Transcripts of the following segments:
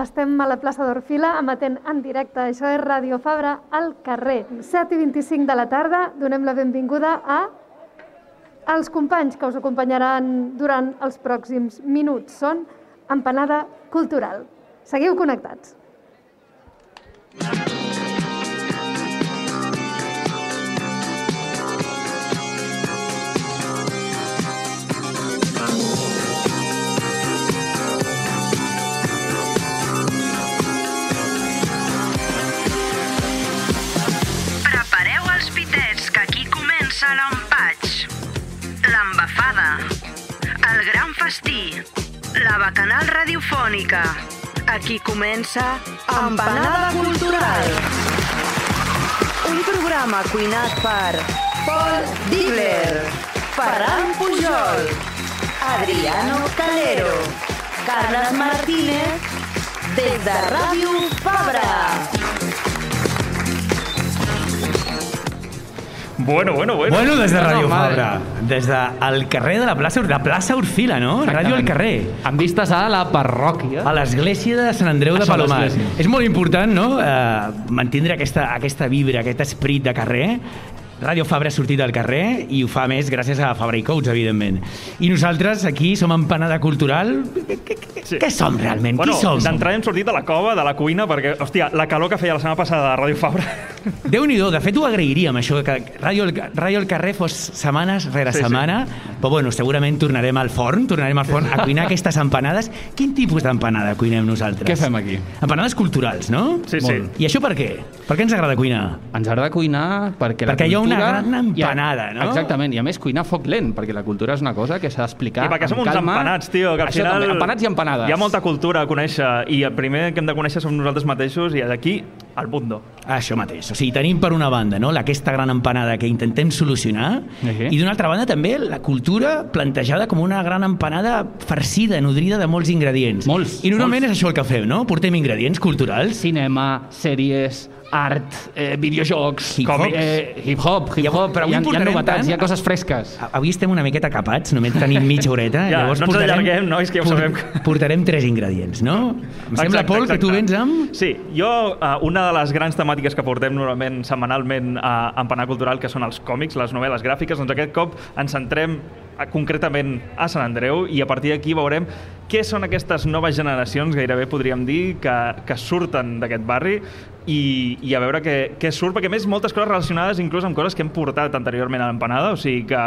Estem a la plaça d'Orfila emetent en directe. Això és Radio Fabra al carrer. 7 i 25 de la tarda donem la benvinguda a els companys que us acompanyaran durant els pròxims minuts. Són Empanada Cultural. Seguiu connectats. Prepareu l'empatx. L'embafada. El gran festí. La bacanal radiofònica. Aquí comença Empanada Cultural. Un programa cuinat per Paul Digler, Ferran Pujol, Adriano Calero, Carles Martínez, des de Ràdio Fabra. Bueno, bueno, bueno. Bueno, des de Radio madre. Fabra, des del carrer de la plaça, de plaça Orfila, no? Ràdio al carrer. Amb vistes a la parròquia. A l'església de Sant Andreu de Palomar. És molt important, no?, eh, mantindre aquesta, aquesta vibra, aquest esperit de carrer. Ràdio Fabra ha sortit al carrer i ho fa més gràcies a Fabra i Coats, evidentment. I nosaltres aquí som Empanada Cultural. Què, Sí. què som realment? Bueno, Qui som? d'entrada hem sortit de la cova, de la cuina, perquè, hòstia, la calor que feia la setmana passada a Ràdio Fabra... Déu-n'hi-do, de fet ho agrairíem, això, que Ràdio, Ràdio al carrer fos setmanes rere Sí, sí. setmana, però bueno, segurament tornarem al forn, tornarem al forn a cuinar aquestes empanades. Quin tipus d'empanada cuinem nosaltres? Què fem aquí? Empanades culturals, no? Sí, sí. Molt. I això per què? Per què ens agrada cuinar? Ens agrada cuinar perquè la Perquè hi ha una gran empanada, no? Exactament, i a més cuinar a foc lent, perquè la cultura és una cosa que s'ha d'explicar I perquè som uns calma. empanats, tio, que al Això final... També, empanats i empanades. Hi ha molta cultura a conèixer, i el primer que hem de conèixer som nosaltres mateixos, i d'aquí al mundo. Això mateix. O sigui, tenim per una banda no, aquesta gran empanada que intentem solucionar Uhum. i d'una altra banda també la cultura plantejada com una gran empanada farcida, nodrida de molts ingredients. Molts, I normalment molts. és això el que fem, no? Portem ingredients culturals Cinema, sèries, art, eh, videojocs, Hip-hop. eh, hip-hop, hip-hop, Però avui hi, ha, hi ha novetats, tant- hi ha coses fresques. Avui estem una miqueta capats, només tenim mitja horeta. Ja, llavors no ens portarem, allarguem, nois, que ja ho sabem. Portarem tres ingredients, no? Em sembla, Pol, que tu vens amb... Sí, jo, uh, una de les grans temàtiques que portem normalment setmanalment a Empanar Cultural, que són els còmics, les novel·les gràfiques, doncs aquest cop ens centrem concretament a Sant Andreu i a partir d'aquí veurem què són aquestes noves generacions, gairebé podríem dir, que, que surten d'aquest barri i, i a veure què, què surt, perquè a més moltes coses relacionades inclús amb coses que hem portat anteriorment a l'empanada, o sigui que,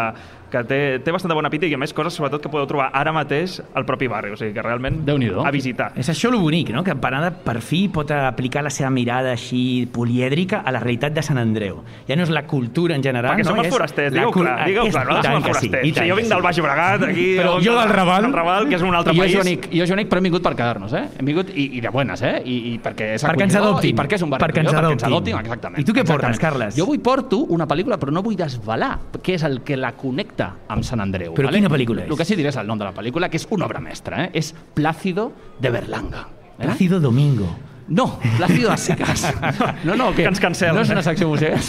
que té, té bastanta bona pinta i a més coses sobretot que podeu trobar ara mateix al propi barri, o sigui que realment a visitar. És això lo bonic, no? que Empanada per fi pot aplicar la seva mirada així polièdrica a la realitat de Sant Andreu. Ja no és la cultura en general, Perquè no? som els És forasters, digueu clar, digueu és- clar, nosaltres som els que sí, forasters. i Sí, tant jo vinc del. Baix Llobregat, aquí... Però jo del Raval. Del Raval, que és un altre I jo, país. Joanic, jo, Joanic, però hem vingut per quedar-nos, eh? Hem vingut i, i de buenas, eh? I, i perquè és Perquè ens adoptin. I perquè és un barri Perquè ens acollidor, perquè ens adoptin. adoptin, exactament. I tu què portes. Carles? Jo avui porto una pel·lícula, però no vull desvelar què és el que la connecta amb Sant Andreu. Però quina pel·lícula és? El que sí diré és el nom de la pel·lícula, que és una obra mestra, eh? És Plácido de Berlanga. Eh? Plácido Domingo. No, Plácido a secas. No, no, Que ens cancel·len, No és una secció musical.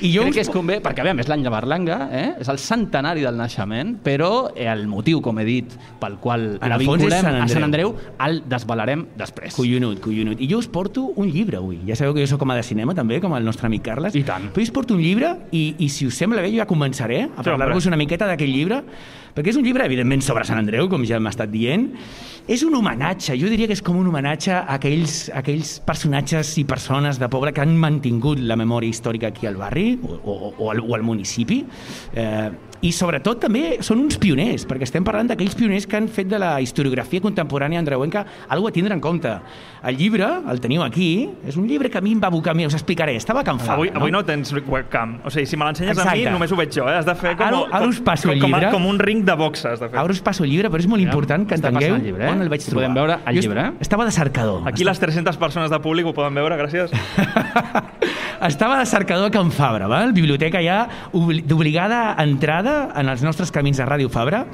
I jo Crec us que és convé, perquè a veure, és l'any de Berlanga, eh? és el centenari del naixement, però eh, el motiu, com he dit, pel qual En la vinculem Sant a Sant Andreu. El desvelarem després. Collonut, collonut. I jo us porto un llibre avui. Ja sabeu que jo sóc home de cinema també, com el nostre amic Carles. I tant. Però jo us porto un llibre i, i si us sembla bé jo ja començaré a parlar-vos una miqueta d'aquest llibre, perquè és un llibre, evidentment, sobre Sant Andreu, com ja hem estat dient. És un homenatge, jo diria que és com un homenatge a aquells, a aquells personatges i persones de poble que han mantingut la memòria històrica aquí al barri o, o, o, al, o al municipi. Eh, I sobretot també són uns pioners, perquè estem parlant d'aquells pioners que han fet de la historiografia contemporània andreuenca algo a tindre en compte. El llibre, el teniu aquí, és un llibre que a mi em va abocar, mira, us explicaré, estava a Can Fabra, Avui, avui no tens webcam. O sigui, si me l'ensenyes a mi, només ho veig jo. Eh? Has de fer com, Ara- ara us passo el com, llibre. Com, com un ring de boxe, has de fer. Ara us passo el llibre, però és molt important que entengueu el llibre, eh? on el vaig trobar. podem veure el Jo llibre, eh? Estava de cercador. Aquí les 300 persones de públic ho poden veure, gràcies. Estava de cercador a Can Fabra, val? biblioteca ja obli- d'obligada entrada en els nostres camins de Ràdio Fabra,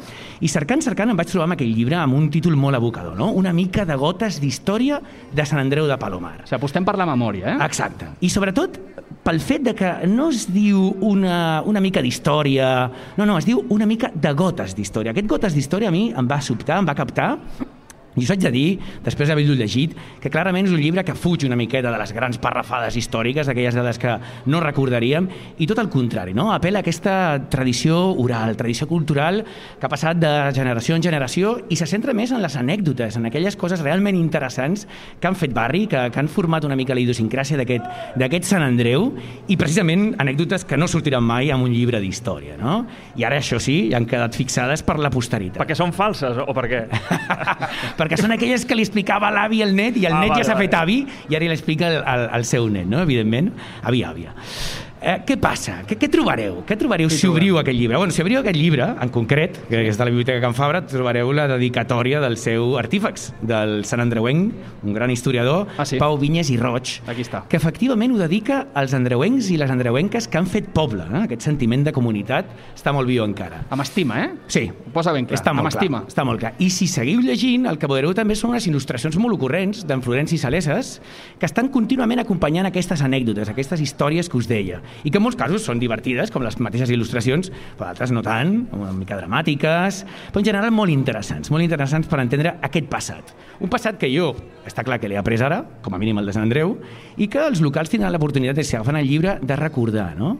i cercant, cercant em vaig trobar amb aquell llibre amb un títol molt abocador, no? una mica de gotes d'història de Sant Andreu de Palomar. O sigui, apostem per la memòria, eh? Exacte. I sobretot pel fet de que no es diu una, una mica d'història, no, no, es diu una mica de gotes d'història. Aquest gotes d'història a mi em va sobtar, em va captar, I us haig de dir, després d'haver-lo llegit, que clarament és un llibre que fuig una miqueta de les grans parrafades històriques, d'aquelles dades que no recordaríem, i tot el contrari, no? apela a aquesta tradició oral, tradició cultural que ha passat de generació en generació i se centra més en les anècdotes, en aquelles coses realment interessants que han fet barri, que, que han format una mica la idiosincràsia d'aquest Sant Andreu i precisament anècdotes que no sortiran mai en un llibre d'història. No? I ara, això sí, han quedat fixades per la posteritat. Perquè són falses o per què? perquè són aquelles que li explicava l'avi al net i el Ah, net vale, ja s'ha vale. fet avi i ara li explica al, al, al seu net, no? evidentment, avi, àvia. Eh, què passa? Què, què trobareu? Què trobareu si obriu aquest llibre? Bueno, si obriu aquest llibre, en concret, que és de la Biblioteca Can Fabra, trobareu la dedicatòria del seu artífex, del Sant Andreuenc, un gran historiador, Ah, sí? Pau Vinyes i Roig, Aquí està. que efectivament ho dedica als andreuencs i les andreuenques que han fet poble. Eh? Aquest sentiment de comunitat està molt viu encara. Amb estima, eh? Sí. Ho posa ben clar. Està molt amb clar, estima. Està molt clar. I si seguiu llegint, el que veureu també són unes il·lustracions molt ocorrents d'en Florenci Saleses que estan contínuament acompanyant aquestes anècdotes, aquestes històries que us deia. I que en molts casos són divertides, com les mateixes il·lustracions, però altres no tant, una mica dramàtiques, però en general molt interessants, molt interessants per entendre aquest passat. Un passat que jo, està clar que l'he après ara, com a mínim el de Sant Andreu, i que els locals tindran l'oportunitat de si agafen el llibre de recordar, no?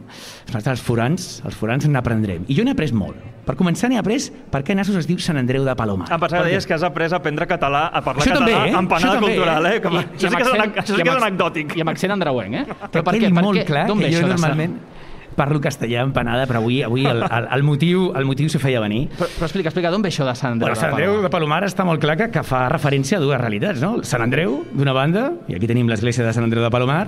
Els forans, els forans n'aprendrem. I jo n'he après molt. Per començar, n'he après per què Nassos es diu Sant Andreu de Palomar. Em pensava Per que què? deies que has après a aprendre català, a parlar Això també, català, eh? empanada Això també, cultural, eh? eh? Com... I- això sí amb que és, que amb- anecdòtic. I amb accent andreuenc, eh? Que quedi molt clar d'on que ve jo això de Sant- normalment parlo castellà empanada, però avui, avui el, el, el, motiu, el motiu s'ho feia venir. Però, però explica, explica, d'on ve això de Sant Andreu? Bueno, Sant Andreu de Palomar està molt clar que, que fa referència a dues realitats, no? Sant Andreu, d'una banda, i aquí tenim l'església de Sant Andreu de Palomar,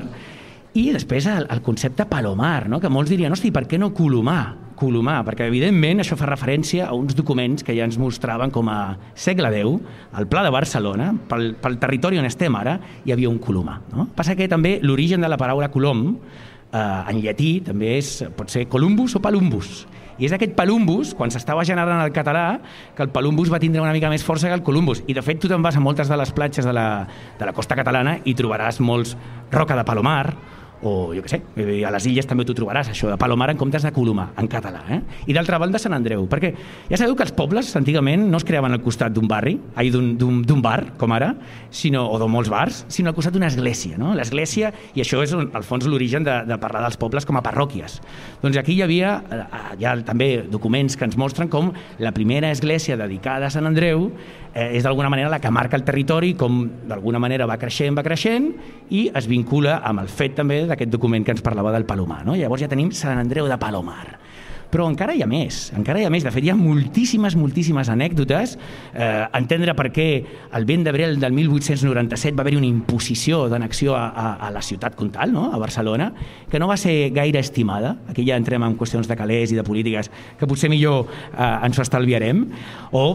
i després el, el concepte Palomar, no? que molts dirien, hosti, per què no Colomar? Colomar, perquè evidentment això fa referència a uns documents que ja ens mostraven com a segle X, al Pla de Barcelona, pel, pel territori on estem ara, hi havia un Colomar. No? Passa que també l'origen de la paraula colom, eh, en llatí també és, pot ser Columbus o Palumbus. I és aquest Palumbus, quan s'estava generant el català, que el Palumbus va tindre una mica més força que el Columbus. I de fet tu te'n vas a moltes de les platges de la, de la costa catalana i trobaràs molts roca de Palomar, o jo què sé, a les illes també t'ho trobaràs, això de Palomar en comptes de Colomar, en català. Eh? I d'altra banda Sant Andreu, perquè ja sabeu que els pobles antigament no es creaven al costat d'un barri, ai, d'un- bar, com ara, sinó, o de molts bars, sinó al costat d'una església. No? L'església, i això és al fons l'origen de, de parlar dels pobles com a parròquies. Doncs aquí hi havia eh, hi ha també documents que ens mostren com la primera església dedicada a Sant Andreu eh, és d'alguna manera la que marca el territori, com d'alguna manera va creixent, va creixent, i es vincula amb el fet també d'aquest document que ens parlava del Palomar. No? Llavors ja tenim Sant Andreu de Palomar. Però encara hi ha més, encara hi ha més. De fet, hi ha moltíssimes, moltíssimes anècdotes. Eh, entendre per què el vent d'abril del 1897 va haver-hi una imposició d'annexió a, a, a la ciutat comtal, no? a Barcelona, que no va ser gaire estimada. Aquí ja entrem en qüestions de calés i de polítiques que potser millor eh, ens ho estalviarem. O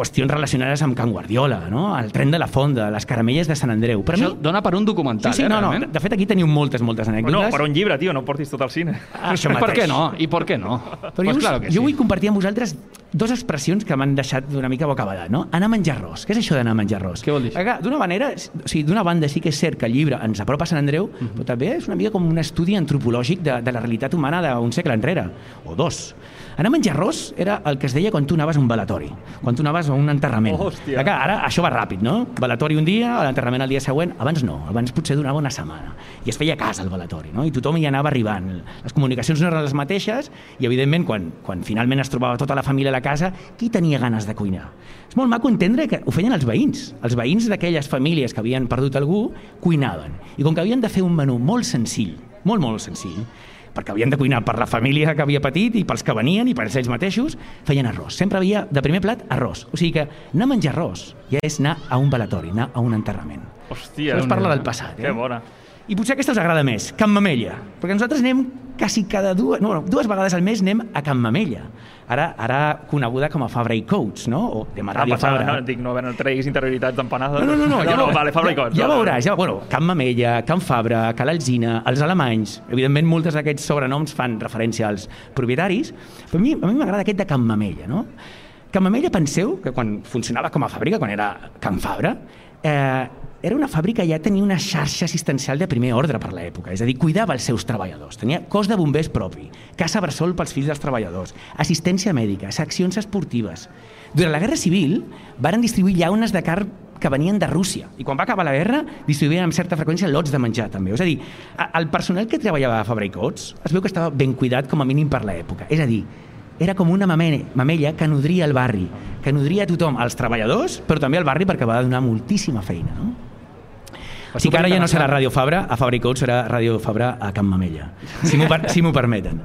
qüestions relacionades amb Can Guardiola, no? el tren de la Fonda, les caramelles de Sant Andreu. Per Això mi... dona per un documental, Sí, sí, eh, no, no. realment? De fet, aquí teniu moltes, moltes anècdotes. Bueno, per un llibre, tio, no portis tot al cine. Ah, això Per mateix. què no? I per què no? Però pues jo, us, claro que jo sí. vull compartir amb vosaltres dues expressions que m'han deixat una mica bocabadat, no? Anar a menjar arròs. Què és això d'anar a menjar arròs? Què vol dir D'una manera, o sigui, d'una banda sí que és cert que el llibre ens apropa a Sant Andreu, Mhm. però també és una mica com un estudi antropològic de, de la realitat humana d'un segle enrere, o dos. Anar a menjar arròs era el que es deia quan tu anaves a un velatori, quan tu anaves a un enterrament. Hòstia. Perquè ara això va ràpid, no? Velatori un dia, l'enterrament el dia següent, abans no, abans potser donava una setmana. I es feia cas al velatori, no? I tothom hi anava arribant. Les comunicacions no eren les mateixes i, evidentment, quan, quan finalment es trobava tota la família a la casa, qui tenia ganes de cuinar? És molt maco entendre que ho feien els veïns. Els veïns d'aquelles famílies que havien perdut algú cuinaven. I com que havien de fer un menú molt senzill, molt, molt senzill, perquè havien de cuinar per la família que havia patit i pels que venien i per ells mateixos, feien arròs. Sempre havia, de primer plat, arròs. O sigui que anar a menjar arròs ja és anar a un velatori, anar a un enterrament. Hòstia. Això es parla del passat, eh? Que bona. I potser aquesta us agrada més, Can Mamella, perquè nosaltres anem quasi cada dues, no, no, dues vegades al mes anem a Can Mamella, ara, ara coneguda com a Fabra i Coats, no? O de Ah, Ràdio pensava, Fabra. no, dic, no, no treguis interioritats d'empanada. No, no, no, no, ja, no, veuràs, vale, Fabra i ja, Cots. ja vale. veuràs, ja, bueno, Can Mamella, Can Fabra, Cal Alzina, els alemanys, evidentment moltes d'aquests sobrenoms fan referència als propietaris, però a mi a mi m'agrada aquest de Can Mamella, no? Can Mamella, penseu que quan funcionava com a fàbrica, quan era Can Fabra, eh, era una fàbrica ja tenia una xarxa assistencial de primer ordre per l'època, és a dir, cuidava els seus treballadors, tenia cos de bombers propi, casa bressol pels fills dels treballadors, assistència mèdica, seccions esportives. Durant la Guerra Civil varen distribuir llaunes de carn que venien de Rússia. I quan va acabar la guerra, distribuïen amb certa freqüència lots de menjar, també. És a dir, el personal que treballava a Coats es veu que estava ben cuidat, com a mínim per l'època. És a dir, era com una mame- mamella que nodria el barri, que nodria tothom, als treballadors, però també al barri perquè va donar moltíssima feina, no? O sigui que ara ja no serà Ràdio Fabra, a Fabra i Coats serà Ràdio Fabra a Can Mamella, si m'ho per, si permeten.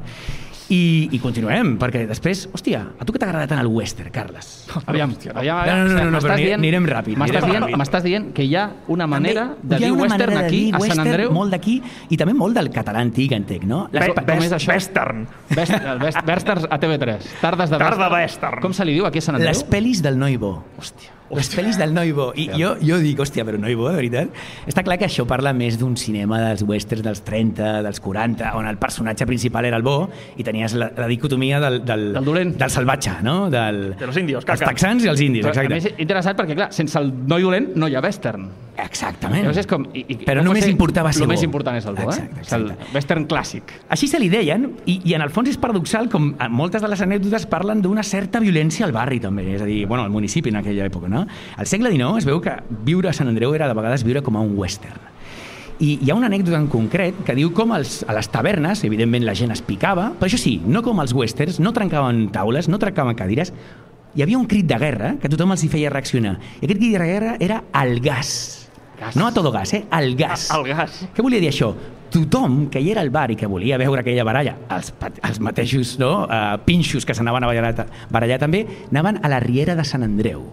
I, I continuem, perquè després, hòstia, a tu que t'agrada tant el western, Carles? Aviam, aviam, No, no, no, no, m'estàs però dient- anirem ràpid, M'estàs dient, ràpid. dient que hi ha una manera de Hi ha dir western manera de aquí, dir a Sant western Andreu? Molt d'aquí i també molt del català antic, entenc, no? Les, Be- com és això? Western. Westerns a TV3. Tardes de Tarda western. western. Com se li diu aquí a Sant Andreu? les pel·lis del Noibo. Hòstia. Les pel·lis del Noibo. I jo, jo dic, hòstia, però Noibo, de veritat? Està clar que això parla més d'un cinema dels westerns dels 30, dels 40, on el personatge principal era el bo i tenies la, la dicotomia del, del, Del dolent. del salvatge, no? Del, De los indios, Els caca. texans i els indis, Però, a exacte. més, interessant perquè, clar, sense el noi dolent no hi ha western. Exactament. Llavors és com... I, i, Però només ser- importava ser El més bo. important és el bo, Exacte, eh? És el western clàssic. Així se li deien, i, i en el fons és paradoxal com eh, moltes de les anècdotes parlen d'una certa violència al barri també, és a dir, bueno, al municipi en aquella època, no? Al segle XIX es veu que viure a Sant Andreu era de vegades viure com a un western. I hi ha una anècdota en concret que diu com els, a les tavernes, evidentment la gent es picava, però això sí, no com els westerns, no trencaven taules, no trencaven cadires, hi havia un crit de guerra que tothom els hi feia reaccionar. I aquest crit de guerra era el gas. Gas. No a todo gas, eh? El gas. El gas. Què volia dir això? Tothom que hi era al bar i que volia veure aquella baralla, els, els mateixos no, uh, pinxos que s'anaven a barallar, barallar també, anaven a la Riera de Sant Andreu,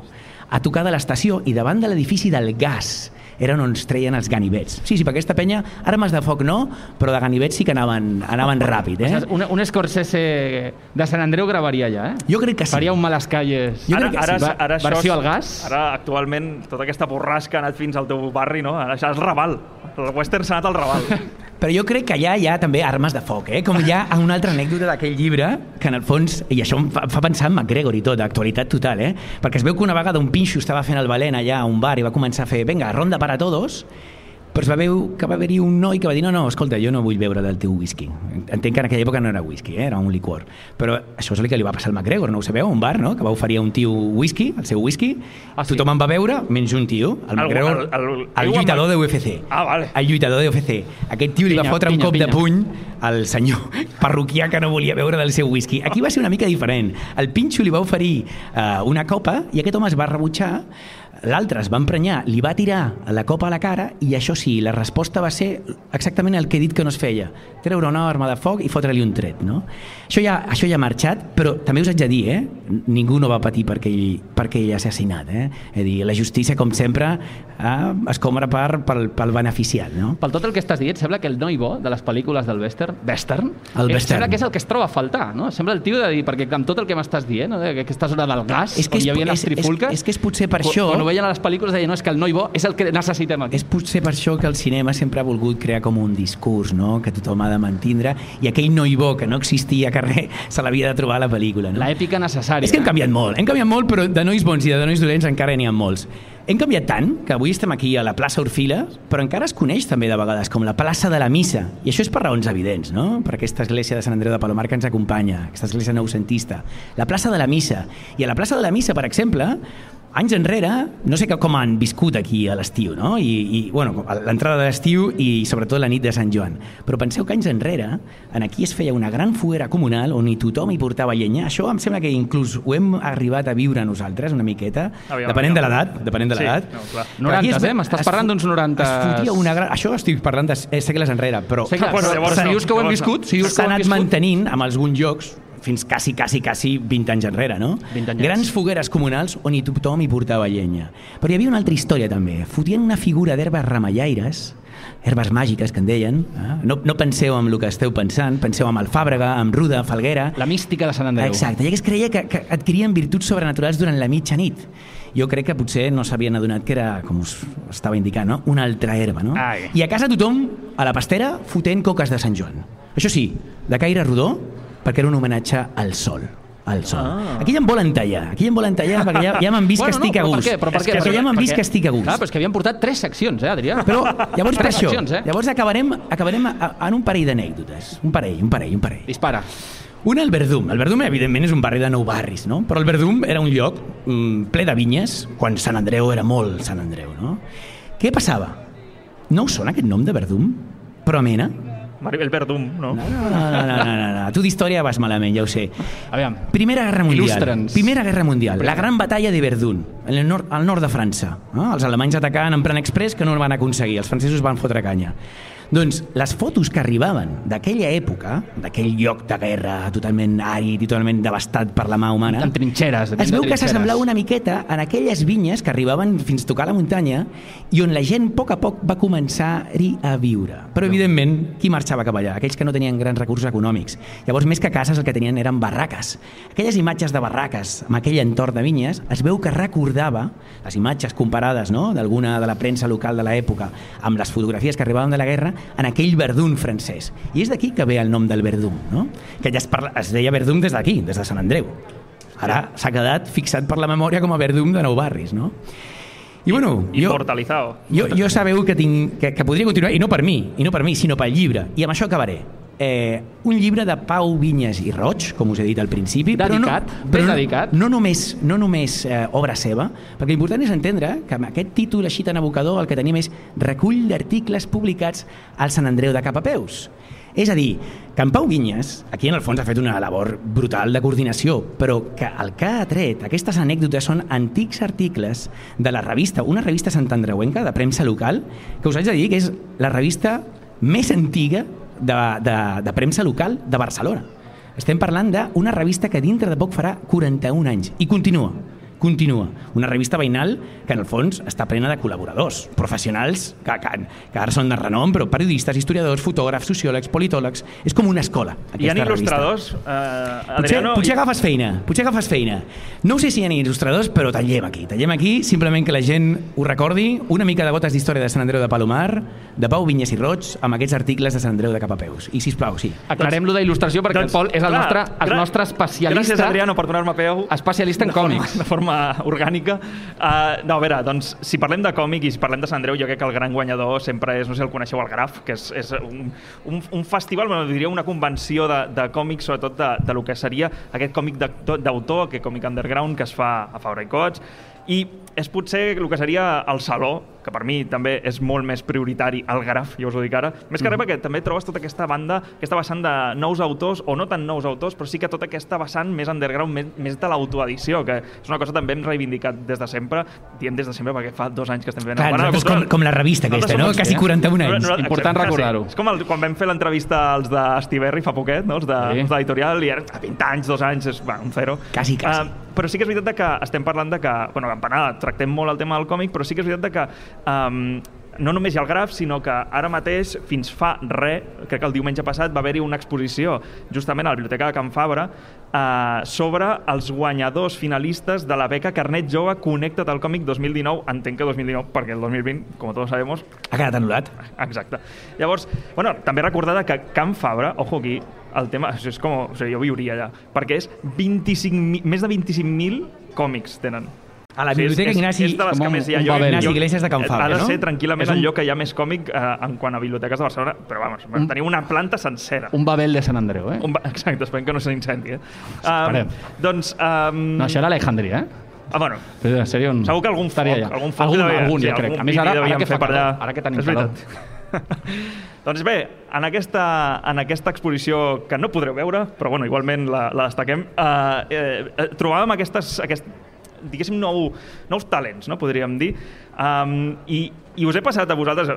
a tocar de l'estació i davant de l'edifici del gas era on es treien els ganivets. Sí, sí, per aquesta penya, armes de foc no, però de ganivets sí que anaven, anaven ràpid, eh? Un, un Scorsese de Sant Andreu gravaria ja, eh? Jo crec que sí. Faria un Malas Calles Jo ara, crec que ara, sí. ara, ara això versió al gas. Ara, actualment, tota aquesta borrasca ha anat fins al teu barri, no? Ara això és Raval. El western s'ha anat al Raval. Però jo crec que allà hi ha també armes de foc, eh? com hi ha una altra anècdota d'aquell llibre, que en el fons, i això em fa, fa pensar en McGregor i tot, actualitat total, eh? perquè es veu que una vegada un pinxo estava fent el valent allà a un bar i va començar a fer, venga, ronda para todos, però es va veure que va haver-hi un noi que va dir no, no, escolta, jo no vull beure del teu whisky. Entenc que en aquella època no era whisky, eh? era un licor. Però això és el que li va passar al McGregor, no ho sabeu? Un bar, no?, que va oferir a un tio whisky, el seu whisky, Ah, sí? tothom en va beure, menys un tio, el McGregor, el- el- el, el- lluitador de UFC. Ah, vale. El lluitador de UFC. Aquest tio li va Pinya, fotre un pinya, cop de pinya. puny al senyor parroquià que no volia beure del seu whisky. Aquí va ser una mica diferent. El pinxo li va oferir uh, una copa i aquest home es va rebutjar l'altre es va emprenyar, li va tirar la copa a la cara i això sí, la resposta va ser exactament el que he dit que no es feia treure una arma de foc i fotre-li un tret no? això, ja, això ja ha marxat però també us haig de dir, eh? ningú no va patir perquè ell, perquè ell ha assassinat eh? és a dir, la justícia com sempre eh, es compra per, pel, pel beneficiat no? Pel tot el que estàs dient, sembla que el noi bo de les pel·lícules del western, western, El eh, western. sembla que és el que es troba a faltar, no? Sembla el tio de dir, perquè amb tot el que m'estàs dient, no? que aquesta zona del gas, És que on és- hi havia les és- és- trifulques... és que és potser per quan- això- Quan veien a les pel·lícules deien, no, és que el noi bo és el que necessitem aquí. És potser per això que el cinema sempre ha volgut crear com un discurs, no? que tothom ha de mantindre, i aquell noi bo que no existia a carrer se l'havia de trobar a la pel·lícula. No? L'èpica necessària. És que hem canviat molt, hem canviat molt, però de nois bons i de nois dolents encara n'hi ha molts. Hem canviat tant que avui estem aquí a la plaça Orfila, però encara es coneix també de vegades com la plaça de la Missa. I això és per raons evidents, no? Per aquesta església de Sant Andreu de Palomar que ens acompanya, aquesta església noucentista. La plaça de la Missa. I a la plaça de la Missa, per exemple, anys enrere, no sé com han viscut aquí a l'estiu, no? I, i bueno, l'entrada de l'estiu i sobretot la nit de Sant Joan. Però penseu que anys enrere, en aquí es feia una gran foguera comunal on hi tothom hi portava llenya. Això em sembla que inclús ho hem arribat a viure nosaltres una miqueta, Aviam, depenent de aviam. l'edat, depenent de Sí, l'edat. no, clar. Però aquí 90s, eh? M'estàs es parlant d'uns 90s. Es fotia una gran... Això estic parlant de segles enrere, però Sí, clar, Bueno, però, llavors però si dius que ho hem llavors no. viscut, si dius que s'ha ho hem anat viscut... mantenint amb alguns llocs fins quasi, quasi, quasi 20 anys enrere, no? 20 anyets. Grans fogueres comunals on hi tothom hi portava llenya. Però hi havia una altra història també. Fotien una figura d'herbes ramallaires, herbes màgiques que en deien. Eh? No, no penseu en el que esteu pensant, penseu en Alfàbrega, en Ruda, Falguera... La mística de Sant Andreu. Exacte, i que es creia que, que adquirien virtuts sobrenaturals durant la mitjanit. Jo crec que potser no s'havien adonat que era, com us estava indicant, no? una altra herba. No? Ai. I a casa tothom, a la pastera, fotent coques de Sant Joan. Això sí, de caire rodó, perquè era un homenatge al sol. Al sol. Ah. Aquí ja em volen tallar, aquí ja em volen tallar perquè ja, ja m'han vist que estic a però per gust. què? Però per què? Perquè- ja m'han vist que estic a gust. Clar, però és que havien portat tres seccions, eh, Adrià? Però llavors per això, seccions, eh? llavors acabarem, acabarem en un parell d'anècdotes. Un parell, un parell, un parell. Dispara. Una, el Verdum. El Verdum, evidentment, és un barri de nou barris, no? Però el Verdum era un lloc mm, ple de vinyes, quan Sant Andreu era molt Sant Andreu, no? Què passava? No us sona aquest nom de Verdum? Promena? Maribel Verdum, no? No, no, no, no, no, no, no. Tu d'història vas malament, ja ho sé. Aviam. Primera Guerra Mundial. Il·lustra'ns. Primera Guerra Mundial. La gran batalla de Verdun, en el nord, al nord de França. No? Els alemanys atacant en plan express que no el van aconseguir. Els francesos van fotre canya. Doncs les fotos que arribaven d'aquella època, d'aquell lloc de guerra totalment àrid i totalment devastat per la mà humana, Amb trinxeres. es veu que s'assemblava una miqueta en aquelles vinyes que arribaven fins a tocar la muntanya i on la gent a poc a poc va començar-hi a viure. Però, evidentment, qui marxava cap allà? Aquells que no tenien grans recursos econòmics. Llavors, més que cases, el que tenien eren barraques. Aquelles imatges de barraques amb aquell entorn de vinyes es veu que recordava les imatges comparades no? d'alguna de la premsa local de l'època amb les fotografies que arribaven de la guerra en aquell Verdun francès. I és d'aquí que ve el nom del Verdun, no? que ja es, parla, es deia Verdun des d'aquí, des de Sant Andreu. Ara s'ha quedat fixat per la memòria com a Verdum de Nou Barris, no? I bueno, jo, Immortalizado. jo, jo sabeu que, tinc, que, que podria continuar, i no per mi, i no per mi, sinó pel llibre. I amb això acabaré. Eh, un llibre de Pau Vinyes i Roig, com us he dit al principi. Dedicat? Però no, però no, dedicat? No només, no només eh, obra seva, perquè l'important és entendre que amb aquest títol així tan abocador el que tenim és recull d'articles publicats al Sant Andreu de Capapeus. És a dir, que en Pau Vinyes, aquí en el fons ha fet una labor brutal de coordinació, però que el que ha tret, aquestes anècdotes són antics articles de la revista, una revista santandreuenca de premsa local, que us haig de dir que és la revista més antiga de, de, de premsa local de Barcelona. Estem parlant d'una revista que dintre de poc farà 41 anys i continua continua. Una revista veïnal que, en el fons, està plena de col·laboradors, professionals que, que, que ara són de renom, però periodistes, historiadors, fotògrafs, sociòlegs, politòlegs... És com una escola, Hi ha aquesta il·lustradors, eh, Potser, Adriano... potser agafes feina, potser agafes feina. No ho sé si hi ha il·lustradors, però tallem aquí. Tallem aquí, simplement que la gent ho recordi, una mica de gotes d'història de Sant Andreu de Palomar, de Pau Vinyes i Roig, amb aquests articles de Sant Andreu de Capapeus. I, sisplau, sí. Aclarem-lo d'il·lustració perquè el Pol és el clar, nostre, el nostre especialista, Gràcies, Adriano, per donar-me peu. especialista en còmics. De forma orgànica. Uh, no, a veure, doncs, si parlem de còmic i si parlem de Sant Andreu, jo crec que el gran guanyador sempre és, no sé el coneixeu, el Graf, que és, és un, un, un festival, bueno, diria una convenció de, de còmics, sobretot de, de lo que seria aquest còmic d'autor, aquest còmic underground que es fa a Fabra i Cots, i és potser el que seria el Saló, que per mi també és molt més prioritari el Graf, jo us ho dic ara. Més que res perquè també trobes tota aquesta banda, aquesta vessant de nous autors, o no tan nous autors, però sí que tota aquesta vessant més underground, més, més de l'autoedició, que és una cosa també hem reivindicat des de sempre, diem des de sempre perquè fa dos anys que estem fent Clar, el com- com la revista aquesta, no? Quasi 41 anys. Nosaltres- Important exacte, recordar-ho. És com el, quan vam fer l'entrevista als de fa poquet, no? els de, Sí. els de l'editorial, i era a 20 anys, dos anys, és bueno, un zero. Quasi, quasi. Uh, però sí que és veritat que estem parlant de que, bueno, Campanada tractem molt el tema del còmic, però sí que és veritat que um, no només hi ha el graf, sinó que ara mateix, fins fa res, crec que el diumenge passat va haver-hi una exposició justament a la Biblioteca de Can Fabra eh, sobre els guanyadors finalistes de la beca Carnet Jove Connecta't al còmic 2019, entenc que 2019, perquè el 2020, com tots sabemos, Ha quedat anul·lat. Exacte. Llavors, bueno, també recordar que Can Fabra, ojo aquí, el tema, és com, o sigui, jo viuria allà, perquè és 25, més de 25.000 còmics tenen. A la Biblioteca és, Ignasi- És, de les que un- més hi ha. un Jo- Ignasi Iglesias de Can Fabra, Ha de no? ser tranquil·lament És el un- lloc que hi ha més còmic eh, en quant a biblioteques de Barcelona, però vamos, Un- teniu una planta sencera. Un Babel de Sant Andreu, eh? Un Exacte, esperem que no s'incendi. Eh? Esperem. doncs... Um, No, això era Alejandria, eh? Ah, bueno, Seria- Seria un... Segur que algun foc, allà. algun foc algun, devia- algun, sí, jo crec. algun A més, ara, ara que fa per allà. calor, ara que tenim calor. doncs bé, en aquesta, en aquesta exposició que no podreu veure, però bueno, igualment la, la destaquem, eh, eh, eh, trobàvem aquestes, aquest, diguéssim, nou, nous talents, no? podríem dir, um, i, i us he passat a vosaltres,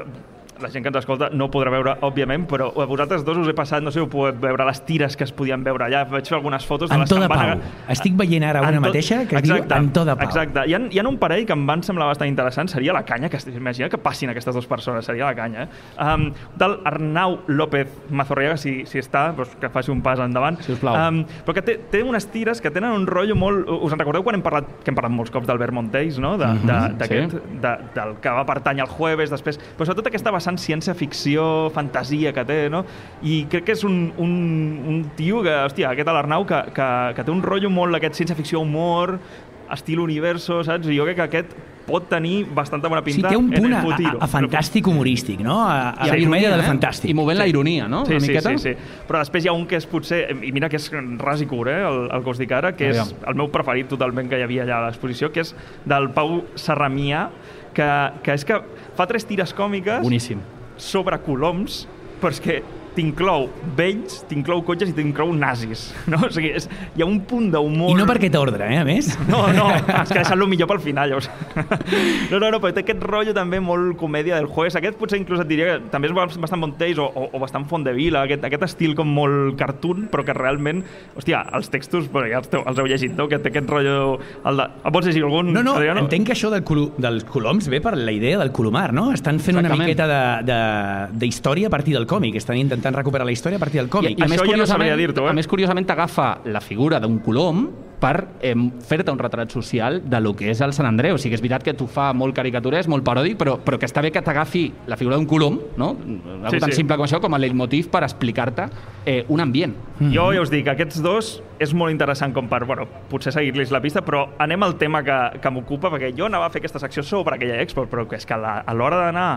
la gent que ens escolta no ho podrà veure, òbviament, però a vosaltres dos us he passat, no sé si ho podeu veure, les tires que es podien veure allà. Vaig fer algunes fotos de les Antó que de Pau. aga- Estic veient ara una Antó- mateixa que es diu Antó de Pau. Exacte. Hi ha, hi ha un parell que em van semblar bastant interessants. Seria la canya, que imagina que passin aquestes dues persones, seria la canya. Eh? Um, del Arnau López Mazorriaga, si, si està, doncs que faci un pas endavant. Sisplau. Um, però que té, té unes tires que tenen un rotllo molt... Us en recordeu quan hem parlat, que hem parlat molts cops d'Albert Montells, no? De, de, Mhm, sí. de, del que va pertany al jueves, després... Però sobretot aquesta vessant ciència-ficció, fantasia que té, no? I crec que és un, un, un tio que, hòstia, aquest l'Arnau, que, que, que té un rotllo molt aquest ciència-ficció, humor, estil universo, saps? I jo crec que aquest pot tenir bastanta bona Sí, pinta té un en punt el a, a, a fantàstic humorístic, no? A, a la comèdia del fantàstic. I movent la ironia, no? Sí, Una sí, miqueta. sí, sí. Però després hi ha un que és potser... I mira que és ras i curt, eh, el, el que us dic ara, que és Aviam. el meu preferit totalment que hi havia allà a l'exposició, que és del Pau Serramià, que, que és que fa tres tires còmiques Boníssim. sobre coloms, però és que t'inclou vells, t'inclou cotxes i t'inclou nazis, no? O sigui, és, hi ha un punt d'humor... I no per aquest ordre, eh, a més. No, no, és que ha deixat el millor pel final, llavors. No, no, no, però té aquest rotllo també molt comèdia del jueves. Aquest potser inclús et diria que també és bastant bon taste o, o, o bastant font de vila, aquest, aquest estil com molt cartoon, però que realment, hòstia, els textos, bueno, ja els, teu, els heu llegit, no? Que té aquest rotllo... El de... En vols llegir algun? No, no, Adriano? entenc que això del colo, dels coloms ve per la idea del colomar, no? Estan fent una Exactament. miqueta de- de- d'història a partir del còmic, estan intentant recuperar la història a partir del còmic. I- Això ja no sabria dir-t'ho, eh? A més, curiosament, t'agafa la figura d'un colom per eh, fer-te un retrat social de lo que és el Sant Andreu. O sigui, és veritat que t'ho fa molt caricaturès, molt paròdic, però, però que està bé que t'agafi la figura d'un colom, no? Algo Sí, tan sí. simple com això, com a leitmotiv per explicar-te eh, un ambient. Jo ja us dic, aquests dos és molt interessant com per, bueno, potser seguir-los la pista, però anem al tema que, que m'ocupa, perquè jo anava a fer aquesta secció sobre aquella expo, però que és que a la- a l'hora d'anar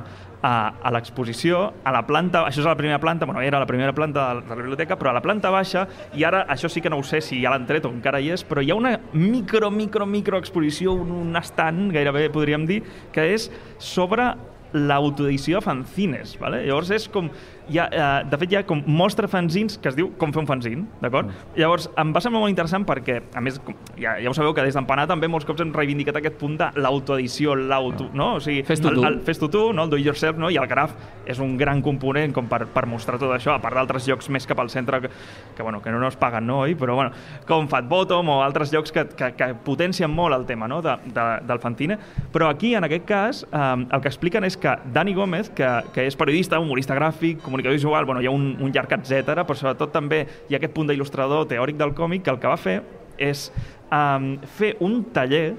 a, a l'exposició, a la planta, això és a la primera planta, bueno, era la primera planta de la, de la biblioteca, però a la planta baixa, i ara això sí que no ho sé si ja l'han tret o encara hi és, però hi ha una micro, micro, micro exposició, un, un estant, gairebé podríem dir, que és sobre l'autoedició de fanzines, ¿vale? Llavors és com... Hi ha, eh, de fet, hi ha com mostra fanzins que es diu com fer un fanzin, d'acord? Llavors, em va semblar molt interessant perquè, a més, com- ja, ja ho sabeu que des d'Empanar també molts cops hem reivindicat aquest punt de l'autoedició, l'auto... No? O sigui, Fes-t'ho el, tu. el, fes-ho tu, no? el do it yourself, no? i el graf és un gran component com per, per mostrar tot això, a part d'altres llocs més cap al centre que, que, bueno, que no nos paguen, no? Oi? Però bueno, com Fat Bottom o altres llocs que, que, que potencien molt el tema no? de, de, del fanzine. Però aquí, en aquest cas, eh, el que expliquen és que Dani Gómez, que, que és periodista, humorista gràfic, comunicador visual, bueno, hi ha un, un llarg etcètera, però sobretot també hi ha aquest punt d'il·lustrador teòric del còmic que el que va fer és eh, fer un taller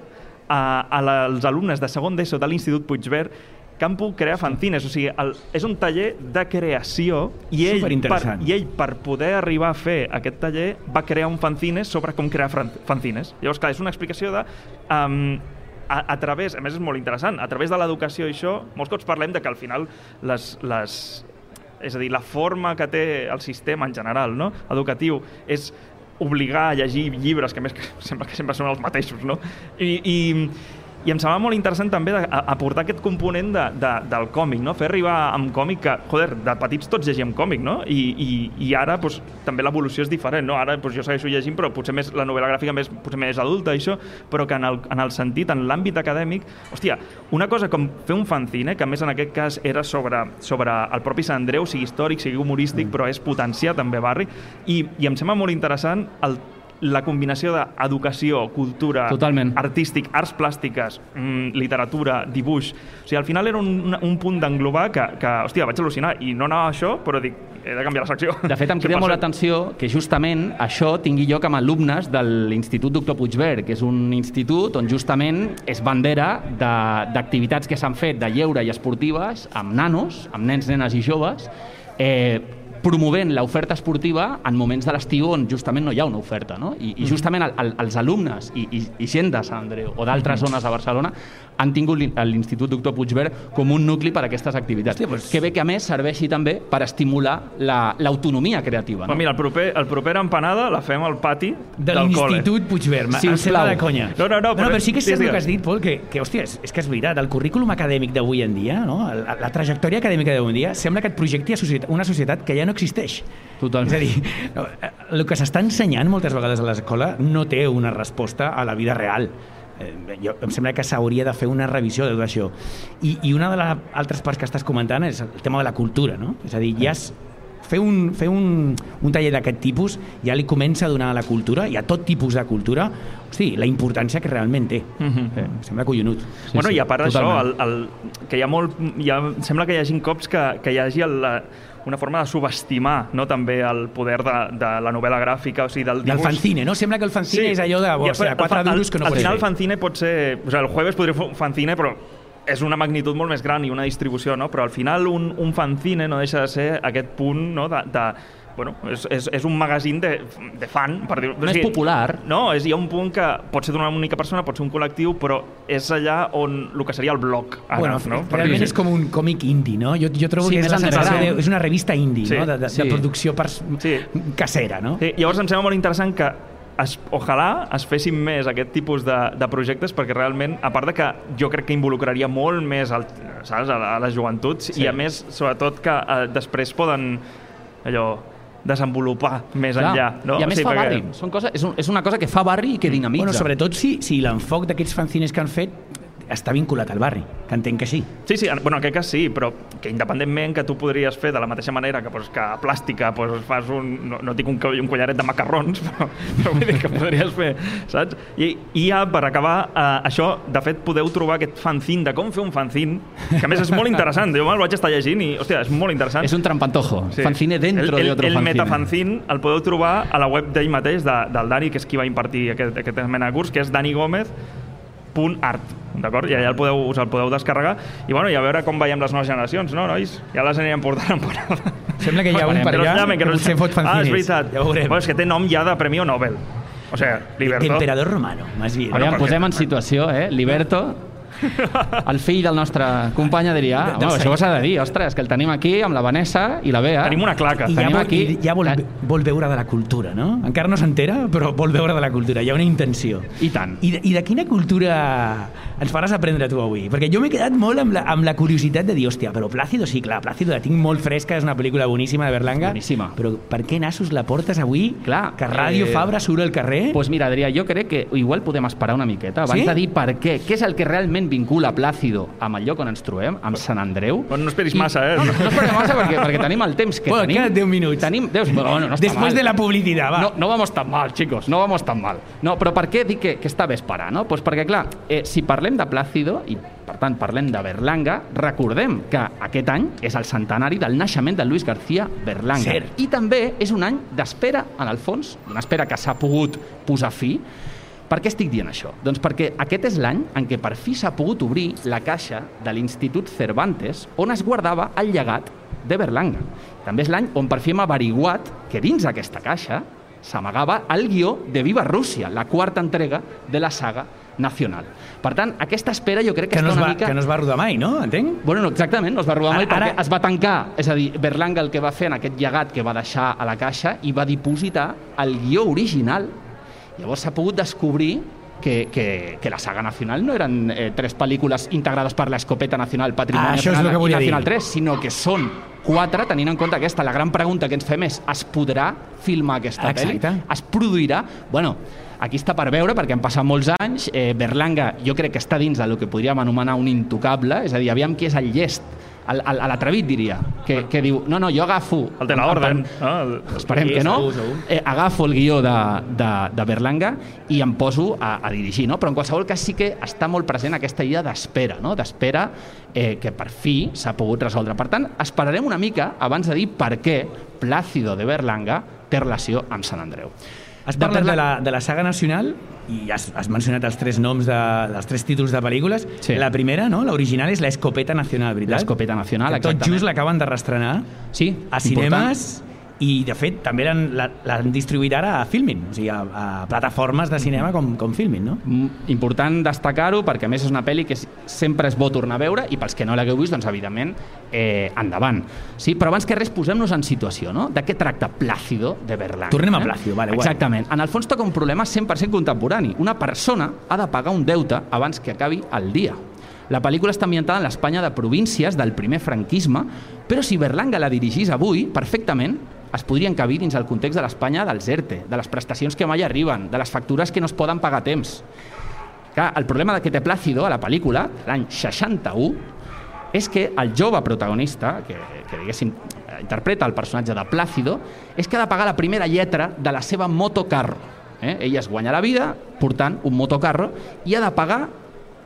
a, a la- als alumnes de segon d'ESO de l'Institut Puigverd que han pogut crear fanzines, o sigui, el, és un taller de creació i ell, per, i ell, per poder arribar a fer aquest taller, va crear un fanzine sobre com crear fanzines. Llavors, clar, és una explicació de... Um, a, a través, a més és molt interessant, a través de l'educació i això, molts cops parlem de que al final les, les, és a dir, la forma que té el sistema en general, no? educatiu, és obligar a llegir llibres que més que sembla que sempre són els mateixos, no? I, i, i em semblava molt interessant també de, a, aportar aquest component de, de, del còmic, no? Fer arribar amb còmic que, joder, de petits tots llegíem còmic, no? I, i, i ara pues, també l'evolució és diferent, no? Ara pues, jo segueixo llegint, però potser més la novel·la gràfica més, potser més adulta, això, però que en el, en el sentit, en l'àmbit acadèmic, hòstia, una cosa com fer un fanzine, que a més en aquest cas era sobre, sobre el propi Sant Andreu, sigui històric, sigui humorístic, mm. però és potenciar també barri, i, i em sembla molt interessant el la combinació d'educació, cultura, Totalment. artístic, arts plàstiques, mm, literatura, dibuix... O sigui, al final era un, un punt d'englobar que, que, hòstia, vaig al·lucinar. I no anava això, però dic, he de canviar la secció. De fet, em crida molt 100%. l'atenció que justament això tingui lloc amb alumnes de l'Institut Doctor Puigverd, que és un institut on justament és bandera de- d'activitats que s'han fet de lleure i esportives amb nanos, amb nens, nenes i joves, eh, promovent l'oferta esportiva en moments de l'estiu on justament no hi ha una oferta. No? I, i justament el, el, els alumnes i, i, i gent de Sant Andreu o d'altres zones de Barcelona han tingut l'in- l'Institut Doctor Puigverd com un nucli per a aquestes activitats. Hòstia, doncs- Que bé que a més serveixi també per estimular la- l'autonomia creativa. Però No? mira, el proper, el proper empanada la fem al pati de del col·le. l'Institut Puigverd. Sisplau. Em sembla de conya. No, no, no, no, però- però sí que és cert el que has dit, Pol, que, que hòstia, és, és que és veritat, el currículum acadèmic d'avui en dia, no? la, la trajectòria acadèmica d'avui en dia, sembla que et projecti a societat, una societat que ja no existeix. Totalment. És a dir, no, el que s'està ensenyant moltes vegades a l'escola no té una resposta a la vida real. Eh, jo, em sembla que s'hauria de fer una revisió de tot això. I, i una de les altres parts que estàs comentant és el tema de la cultura, no? És a dir, ja es, fer un, fer un, un taller d'aquest tipus ja li comença a donar a la cultura i a tot tipus de cultura hosti, la importància que realment té. Mhm. eh, em sembla collonut. Sí, bueno, sí, i a part d'això, que hi ha molt... Hi ha, sembla que hi hagi cops que, que hi hagi el, la, una forma de subestimar no, també el poder de, de la novel·la gràfica, o sigui, del dibuix. fanzine, no? Sembla que el fanzine és allò de, Ja, o sigui, quatre duros que no al, pots Al final fer. el fanzine pot ser... O sigui, el jueves podria fer un fanzine, però és una magnitud molt més gran i una distribució, no? Però al final un, un fanzine no deixa de ser aquest punt no? de, de bueno, és, és, és un magazín de, de fan, per dir-ho. Més popular. No, és, hi ha un punt que pot ser d'una única persona, pot ser un col·lectiu, però és allà on el que seria el blog. Ara, Bueno, no? Per realment és com un còmic indie, no? Jo, jo trobo Sí, que és, la sensació de, és una revista indie, Sí, no? De, de, sí. de producció pers Sí. casera, no? Sí, llavors em sembla molt interessant que es, ojalà es fessin més aquest tipus de, de projectes perquè realment, a part de que jo crec que involucraria molt més el, saps, a, a les joventuts Sí. i a més, sobretot, que eh, després poden allò desenvolupar més Clar. enllà. No? I a més Sí, fa perquè- barri. Són coses, és, un, és una cosa que fa barri i que dinamitza. Bueno, sobretot si, si l'enfoc d'aquests fanzines que han fet està vinculat al barri, que entenc que sí. Sí, sí, en- bueno, en aquest cas sí, però que independentment que tu podries fer de la mateixa manera que, pues, que a plàstica pues, fas un, no, no dic un, un collaret de macarrons, però, però vull dir que podries fer, saps? I, i ja, per acabar, eh, això, de fet, podeu trobar aquest fanzine de com fer un fanzine, que a més és molt interessant, jo me'l vaig estar llegint i, hòstia, és molt interessant. És un trampantojo. Sí. Fanzine dentro el, el, de otro el fanzine. metafanzine el podeu trobar a la web d'ell mateix, de, del Dani, que és qui va impartir aquest, aquest mena de curs, que és danigomez.art, d'acord? I allà el podeu, us el podeu descarregar. I, bueno, i a veure com veiem les noves generacions, no, nois? Ja les anirem portant en parada. Sembla que hi ha un per no allà que no potser fot llamen. Ah, és fanzines. veritat. Ja veurem. Bueno, és que té nom ja de Premi Nobel. O sigui, Liberto... Emperador romano, más bien. Aviam, perquè- posem en situació, eh? Liberto, el fill del nostre company adrià, De- bueno, això Sainz. s'ha de dir, ostres, que el tenim aquí amb la Vanessa i la Bea. Tenim una claca. I ja, Tenim vol, aquí- i ja vol, Eh. vol veure de la cultura, no? Encara no s'entera, però vol veure de la cultura. Hi ha una intenció. I tant. I de, I de quina cultura ens faràs aprendre tu avui? Perquè jo m'he quedat molt amb la, amb la curiositat de dir, hòstia, però Plácido, sí, clar, Plácido la tinc molt fresca, és una pel·lícula boníssima de Berlanga. Boníssima. Però per què nassos la portes avui? Clar, Que Ràdio eh, Fabra surt al carrer? Pues mira, Adrià, jo crec que igual podem esperar una miqueta abans Sí? de dir per què, què és el que realment vincula Plàcido amb el lloc on ens trobem, amb Sant Andreu. Bueno, no esperis I- massa, eh? No, no, no esperem massa perquè, perquè tenim el temps que Bueno, tenim. quedan 10 minuts. Tenim 10 bueno, no està Después mal. de la publicidad, va. No, no vamos tan mal, chicos, no vamos tan mal. No, però per què dic que, que està bé esperar, no? Pues perquè, clar, eh, si parlem de Plácido i, per tant, parlem de Berlanga, recordem que aquest any és el centenari del naixement de Luis García Berlanga. Cert. I també és un any d'espera, en el fons, una espera que s'ha pogut posar fi. Per què estic dient això? Doncs perquè aquest és l'any en què per fi s'ha pogut obrir la caixa de l'Institut Cervantes on es guardava el llegat de Berlanga. També és l'any on per fi hem averiguat que dins aquesta caixa s'amagava el guió de Viva Rússia, la quarta entrega de la saga nacional. Per tant, aquesta espera jo crec que, que, no està es una va, mica... que no es va rodar mai, no? Entenc? Bueno, no, exactament, no es va robar mai Ara- perquè ara- es va tancar. És a dir, Berlanga el que va fer en aquest llegat que va deixar a la caixa i va dipositar el guió original. Llavors s'ha pogut descobrir que, que, que la saga nacional no eren eh, tres pel·lícules integrades per l'Escopeta Nacional Patrimonio Ah, això és el que volia Nacional dir. 3, sinó que són quatre, tenint en compte aquesta, la gran pregunta que ens fem és es podrà filmar aquesta Exacte. pel·li? Es produirà? Bueno, aquí està per veure, perquè han passat molts anys. Eh, Berlanga jo crec que està dins del que podríem anomenar un intocable, és a dir, aviam qui és el llest, l'atrevit, diria, que, que diu, no, no, jo agafo... El de. No? El... Esperem que no. segur, segur. Eh, agafo el guió de, de, de Berlanga i em poso a, a dirigir, no? Però en qualsevol cas sí que està molt present aquesta idea d'espera, no? D'espera eh, que per fi s'ha pogut resoldre. Per tant, esperarem una mica abans de dir per què Plácido de Berlanga té relació amb Sant Andreu. Has parlat de la, de la saga nacional i has, has mencionat els tres noms de, dels tres títols de pel·lícules. Sí. La primera, no? l'original, és l'Escopeta Nacional, veritat? L'Escopeta Nacional, Que tot exactament. just l'acaben de restrenar Sí, a important. I, de fet, també l'han distribuït ara a Filmin, o sigui, a, a plataformes de cinema com, com Filmin, no? Mm, Important destacar-ho perquè a més és una pel·li que sempre és bo tornar a veure i pels que no l'hagueu vist, doncs evidentment eh, endavant. Sí, però abans que res posem-nos en situació, no? De què tracta Plácido de Berlanga? Tornem a Plácido, vale, guai. Exactament. En el fons toca un problema 100% contemporani. Una persona ha de pagar un deute abans que acabi el dia. La pel·lícula està ambientada en l'Espanya de províncies del primer franquisme, però si Berlanga la dirigís avui, perfectament es podria encabir dins el context de l'Espanya dels ERTE, de les prestacions que mai arriben, de les factures que no es poden pagar a temps. Clar, el problema de que té Plácido a la pel·lícula, l'any 61, és que el jove protagonista, que, que diguéssim, interpreta el personatge de Plácido, és que ha de pagar la primera lletra de la seva motocarro. Eh? Ell es guanya la vida portant un motocarro i ha de pagar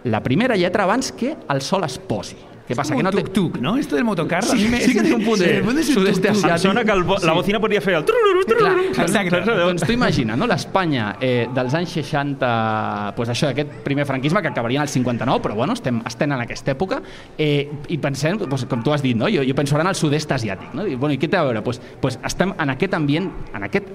la primera lletra abans que el sol es posi. Què passa? Como Que no un té... tuk-tuk, ¿no? Esto del motocarro. a mí me- sí que té un punt de Sí, sud-est asiàtic. Em sona que el, bo- la bocina podria fer el... Clar, Exacte. Doncs tu imagina, no? l'Espanya eh, dels anys 60, pues això, aquest primer franquisme que acabaria en el 59, però bueno, estem, estem en aquesta època, eh, i pensem, pues, com tu has dit, no? jo, jo penso ara en el sud-est asiàtic, no? I, bueno, i què té a veure? Pues, pues estem en aquest ambient, en aquest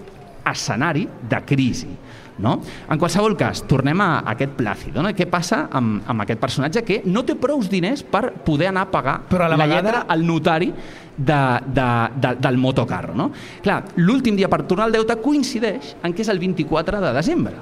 escenari de crisi. No? En qualsevol cas, tornem a aquest Plàcido. No? Què passa amb, amb aquest personatge que no té prous diners per poder anar a pagar Però a la la vegada- lletra al notari de, de, de, del motocarro. No? Clar, l'últim dia per tornar al deute coincideix en que és el 24 de desembre.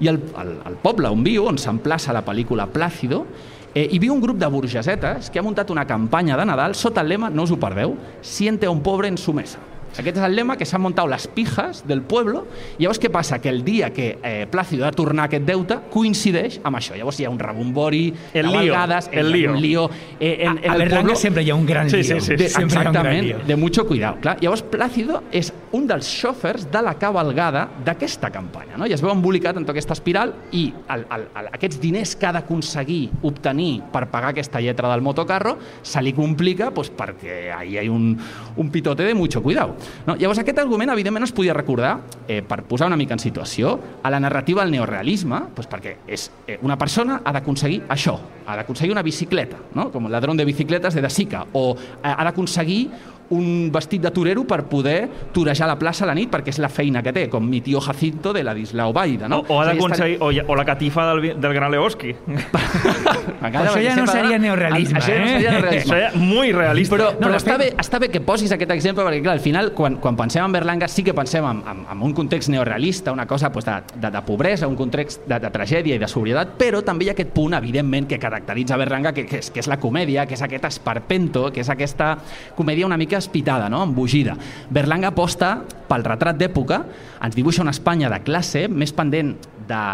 I el, el, el poble on viu, on s'emplaça la pel·lícula Plàcido, eh, hi viu un grup de burgesetes que ha muntat una campanya de Nadal sota el lema, no us ho perdeu, siente a un pobre en su mesa. Aquest és el lema que s'han muntat les pijas del pueblo. I llavors què passa? Que el dia que eh, Plàcido ha de tornar aquest deute coincideix amb això. Llavors hi ha un rebombori, El lío, cavalgades, el hi ha lío. un lío. Eh, en, en a el Berlanga pueblo- siempre hi ha un gran Sí, lío. sí, sí. de, Sempre hi ha un gran exactament, lío. de mucho cuidado. Clar. Llavors, Plàcido és un dels xòfers de la cabalgada d'aquesta campanya. No? I es veu embolicat en tota aquesta espiral i el, el, el, aquests diners que ha d'aconseguir obtenir per pagar aquesta lletra del motocarro se li complica pues, perquè ahí hi ha un, un pitote de mucho cuidado. No? Llavors, aquest argument, evidentment, es podia recordar, eh, per posar una mica en situació, a la narrativa del neorealisme, pues, perquè és, eh, una persona ha d'aconseguir això, ha d'aconseguir una bicicleta, no? com el ladrón de bicicletes de De Sica, o eh, ha d'aconseguir un vestit de torero per poder torejar la plaça a la nit perquè és la feina que té, com mi tio Jacinto de la d'Islau Baida, no? O, o ha sigui, d'aconseguir... O, o la catifa del, del gran Leoski. Això ja no seria neorealisme, Això ja no eh? seria neorealisme. Això muy realista. Però, No, però està, bé, està bé que posis aquest exemple perquè, clar, al final, quan, quan pensem en Berlanga, sí que pensem en, en, en un context neorealista, una cosa pues, de, de, de pobresa, un context de, de tragèdia i de sobrietat, però també hi ha aquest punt, evidentment, que caracteritza Berlanga, que, que, és, que és la comèdia, que és aquest esperpento, que és aquesta comèdia una mica espitada, no? embogida. Berlanga aposta pel retrat d'època, ens dibuixa una Espanya de classe més pendent de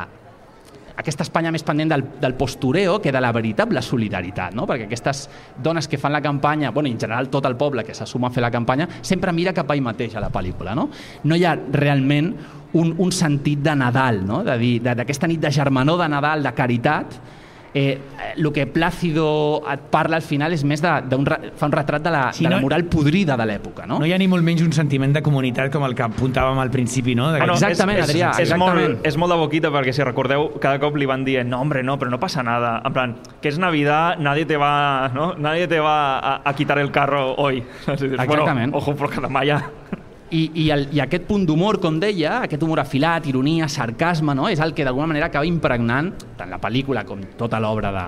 aquesta Espanya més pendent del, del postureo que de la veritable solidaritat, no? perquè aquestes dones que fan la campanya, bueno, en general tot el poble que s'assuma a fer la campanya, sempre mira cap a ell mateix a la pel·lícula. No, no hi ha realment un, un sentit de Nadal, no? d'aquesta nit de germanor de Nadal, de caritat, eh, el que Plàcido et parla al final és més de, de un, fa un retrat de la, Sí, de la no- moral podrida de l'època. No? No hi ha ni molt menys un sentiment de comunitat com el que apuntàvem al principi, no? Que- Bueno, Exactament, és, és, Adrià, és, exactament. molt, és molt de boquita perquè si recordeu cada cop li van dient no hombre no però no passa nada en plan que és Navidad nadie te va no nadie te va a, a quitar el carro hoy Exactament. bueno, ojo porque demà ja I, i, el, I aquest punt d'humor, com deia, aquest humor afilat, ironia, sarcasme, no? és el que d'alguna manera acaba impregnant tant la pel·lícula com tota l'obra de,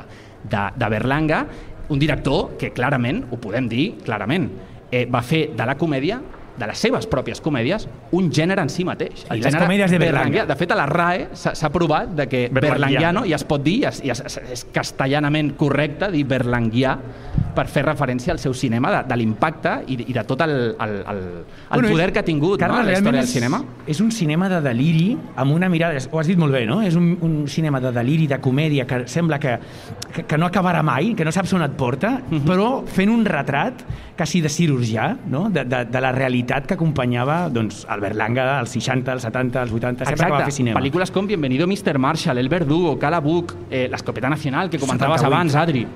de, de Berlanga, un director que clarament, ho podem dir clarament, eh, va fer de la comèdia de les seves pròpies comèdies, un gènere en si mateix. I les comèdies de Berlanga. De fet, a la RAE s'ha provat de que Berlanguiano. berlanguiano ja es pot dir, ja es- és castellanament correcte dir berlanguià per fer referència al seu cinema, de, de l'impacte i, de- i de tot el, el, el, el Bueno, poder és- que ha tingut no, Carles, en la realment història del és- cinema. És un cinema de deliri amb una mirada... Ho has dit molt bé, no? És un, un cinema de deliri, de comèdia, que sembla que, que, que no acabarà mai, que no saps on et porta, Mhm. però fent un retrat quasi de cirurgià, no? de, de, de la realitat que acompanyava doncs, el Berlanga als 60, als 70, als 80, sempre que va fer cinema. Pel·lícules com Bienvenido Mr. Marshall, El Verdugo, Cala Buc, eh, L'Escopeta Nacional, que comentaves 78. abans, Adri.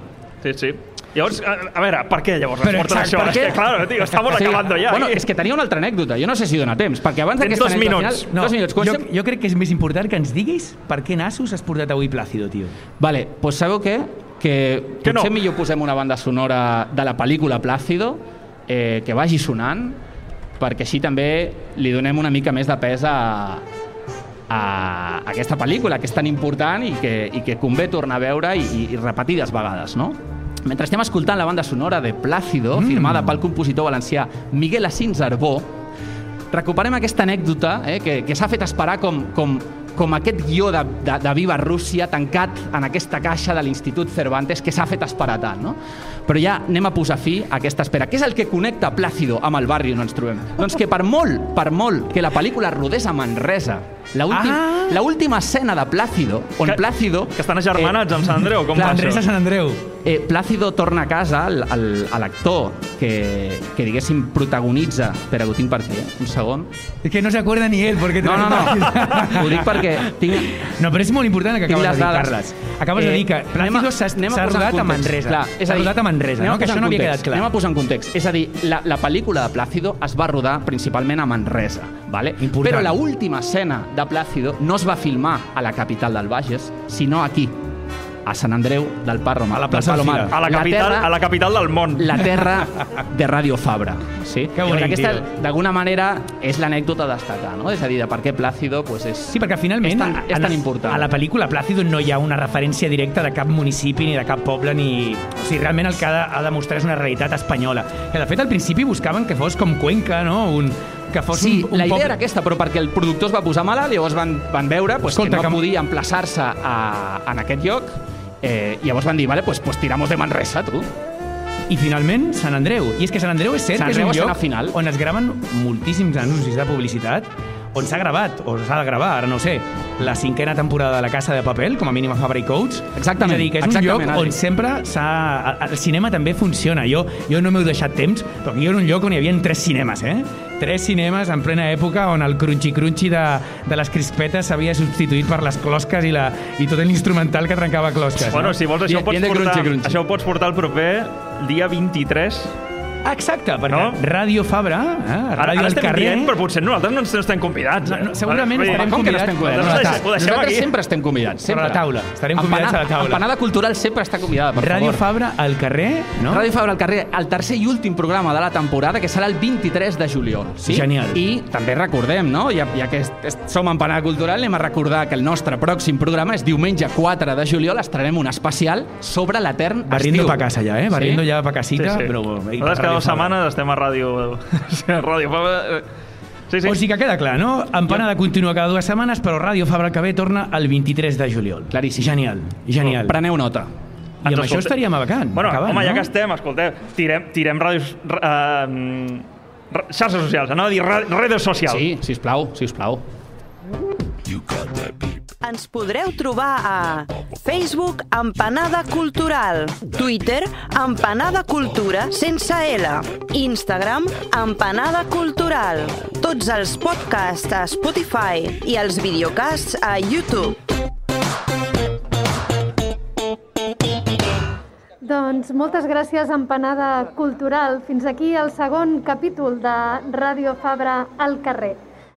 sí, sí llavors, a, a veure, per què llavors Però porten exacte, això? per És que, què? claro, tío, estamos Sí. acabando ya Bueno, aquí. és que tenia una altra anècdota, jo no sé si dona temps, perquè abans Tens d'aquesta dos anècdota minuts. final... dos minuts. jo, Comencem... jo crec que és més important que ens diguis per què nassos has portat avui Plàcido, tio. Vale, pues sabeu què? Que Que potser no. millor posem una banda sonora de la pel·lícula Plàcido, eh, que vagi sonant, perquè així també li donem una mica més de pes a, a aquesta pel·lícula, que és tan important i que, i que convé tornar a veure i, i, i repetides vegades, no? Mentre estem escoltant la banda sonora de Plácido, mm. firmada pel compositor valencià Miguel Asins Arbó, recuperem aquesta anècdota eh, que, que s'ha fet esperar com, com, com aquest guió de, de, de Viva Rússia tancat en aquesta caixa de l'Institut Cervantes que s'ha fet esperar tant, no? Però ja anem a posar fi a aquesta espera. Què és el que connecta Plàcido amb el barri on ens trobem? Doncs que per molt, per molt que la pel·lícula rodés a Manresa La, últim, Ah! la última escena de Plàcido, on Que- Plàcido... Que estan agermanats amb Sant Andreu, com clar, va L'Andrés a això? Sant Andreu. Eh, Plàcido torna a casa, l'actor que, que, diguéssim, protagonitza... Per aquí, eh? un segon. Es que no se acuerda ni él porque... No, no, no, ho dic perquè tinc... No, però és molt important que acabes de dir. Carles. Acabes de Eh, dir que Plácido s'ha rodat a. Manresa. Clar, és a dir, rodat a Manresa, no? Que això no havia quedat clar. Anem a posar en context. És a dir, la, la pel·lícula de Plácido es va rodar principalment a Manresa, ¿vale? Important. però la última escena de Plácido no es va filmar a la capital del Bages, sinó aquí, a Sant Andreu del Parromar. A la plaça del Palomar. A la, capital, a la capital del món. la terra de Radio Fabra. Sí? Que bonic, aquesta, d'alguna manera, és l'anècdota destacar, no? És a dir, de per què Plàcido pues, és... Sí, perquè finalment És tan- és tan important. a la pel·lícula Plácido no hi ha una referència directa de cap municipi ni de cap poble ni... O sigui, realment el que ha de, ha de mostrar és una realitat espanyola. Que de fet al principi buscaven que fos com Cuenca, no? Un, que fos Sí, un, un la idea poble... era aquesta, però perquè el productor es va posar malalt, llavors van, van veure pues, Escolta, que no que- podia emplaçar-se a, en aquest lloc, eh, llavors van dir, vale, pues, pues tiramos de Manresa, tu. I finalment, Sant Andreu. I és que Sant Andreu és cert Sant que és un Andreu, lloc escena final. on es graven moltíssims anuncis de publicitat, on s'ha gravat, o s'ha de gravar, ara no ho sé, la cinquena temporada de La Casa de Papel, com a mínim a Fabra i Coats. Exactament, És a dir, que és un exactament, lloc on Adri. sempre s'ha... El cinema també funciona. Jo, jo no m'heu deixat temps, però aquí era un lloc on hi havia tres cinemes, eh? Tres cinemes en plena època on el crunchi-crunchi de, de les crispetes s'havia substituït per les closques i, la, i tot l'instrumental que trencava closques. Bueno, no? si vols, això ho, Bien- pots portar, crunchi, crunchi. això ho pots portar el proper dia 23. Exacte, perquè No? Ràdio Fabra, eh? Ara, Ràdio ara al estem carrer... dient, però potser nosaltres no ens no estem convidats. No, eh? no, segurament Vull dir, estarem Com que no convidats. estem convidats? Nosaltres No, ho deixem Nosaltres aquí. sempre estem convidats. Sempre. la taula. Estarem convidats a la taula. Empanada Cultural sempre està convidada, per Ràdio favor. Fabra al carrer, no? Ràdio Fabra al carrer, el tercer i últim programa de la temporada, que serà el 23 de juliol. Sí? Genial. I també recordem, no? ja, ja que som Empanada Cultural, anem a recordar que el nostre pròxim programa és diumenge 4 de juliol, estrenarem un especial sobre l'etern Barriendo estiu. pa casa ja, eh? Barriendo ja pa casita, Sí, sí. però... ei, dues Fabra. setmanes estem a ràdio... a ràdio Fabra. eh, Sí, sí. O sigui que queda clar, no? Empanada continua cada dues setmanes, però Ràdio Fabra que ve torna el 23 de juliol. Claríssim. Genial, genial. Preneu nota. I amb això estaríem abacant. Bueno, acabant, home, ja no? que estem, escolteu, tirem, tirem ràdios... Uh, xarxes socials, anava a dir redes socials. Sí, sisplau, sisplau. Ens podreu trobar a Facebook Empanada Cultural, Twitter Empanada Cultura sense L, Instagram Empanada Cultural, tots els podcasts a Spotify i els videocasts a YouTube. Doncs moltes gràcies, Empanada Cultural. Fins aquí el segon capítol de Ràdio Fabra al carrer.